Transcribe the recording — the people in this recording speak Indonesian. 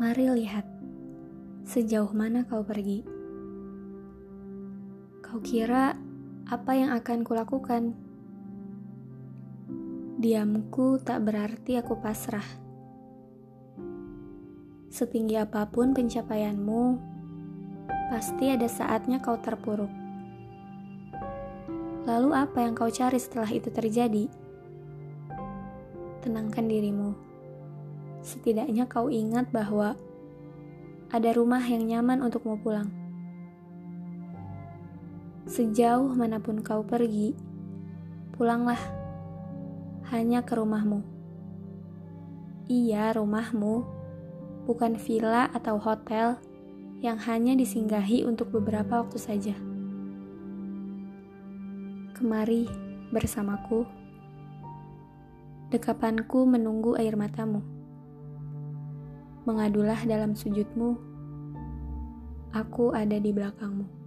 Mari lihat, sejauh mana kau pergi. Kau kira apa yang akan kulakukan? Diamku tak berarti aku pasrah. Setinggi apa pun pencapaianmu, pasti ada saatnya kau terpuruk. Lalu apa yang kau cari setelah itu terjadi? Tenangkan dirimu. Setidaknya kau ingat bahwa ada rumah yang nyaman untukmu pulang. Sejauh mana pun kau pergi, pulanglah hanya ke rumahmu. Iya, rumahmu, bukan villa atau hotel yang hanya disinggahi untuk beberapa waktu saja. Kemari bersamaku, dekapanku menunggu air matamu. Mengadulah dalam sujudmu, aku ada di belakangmu.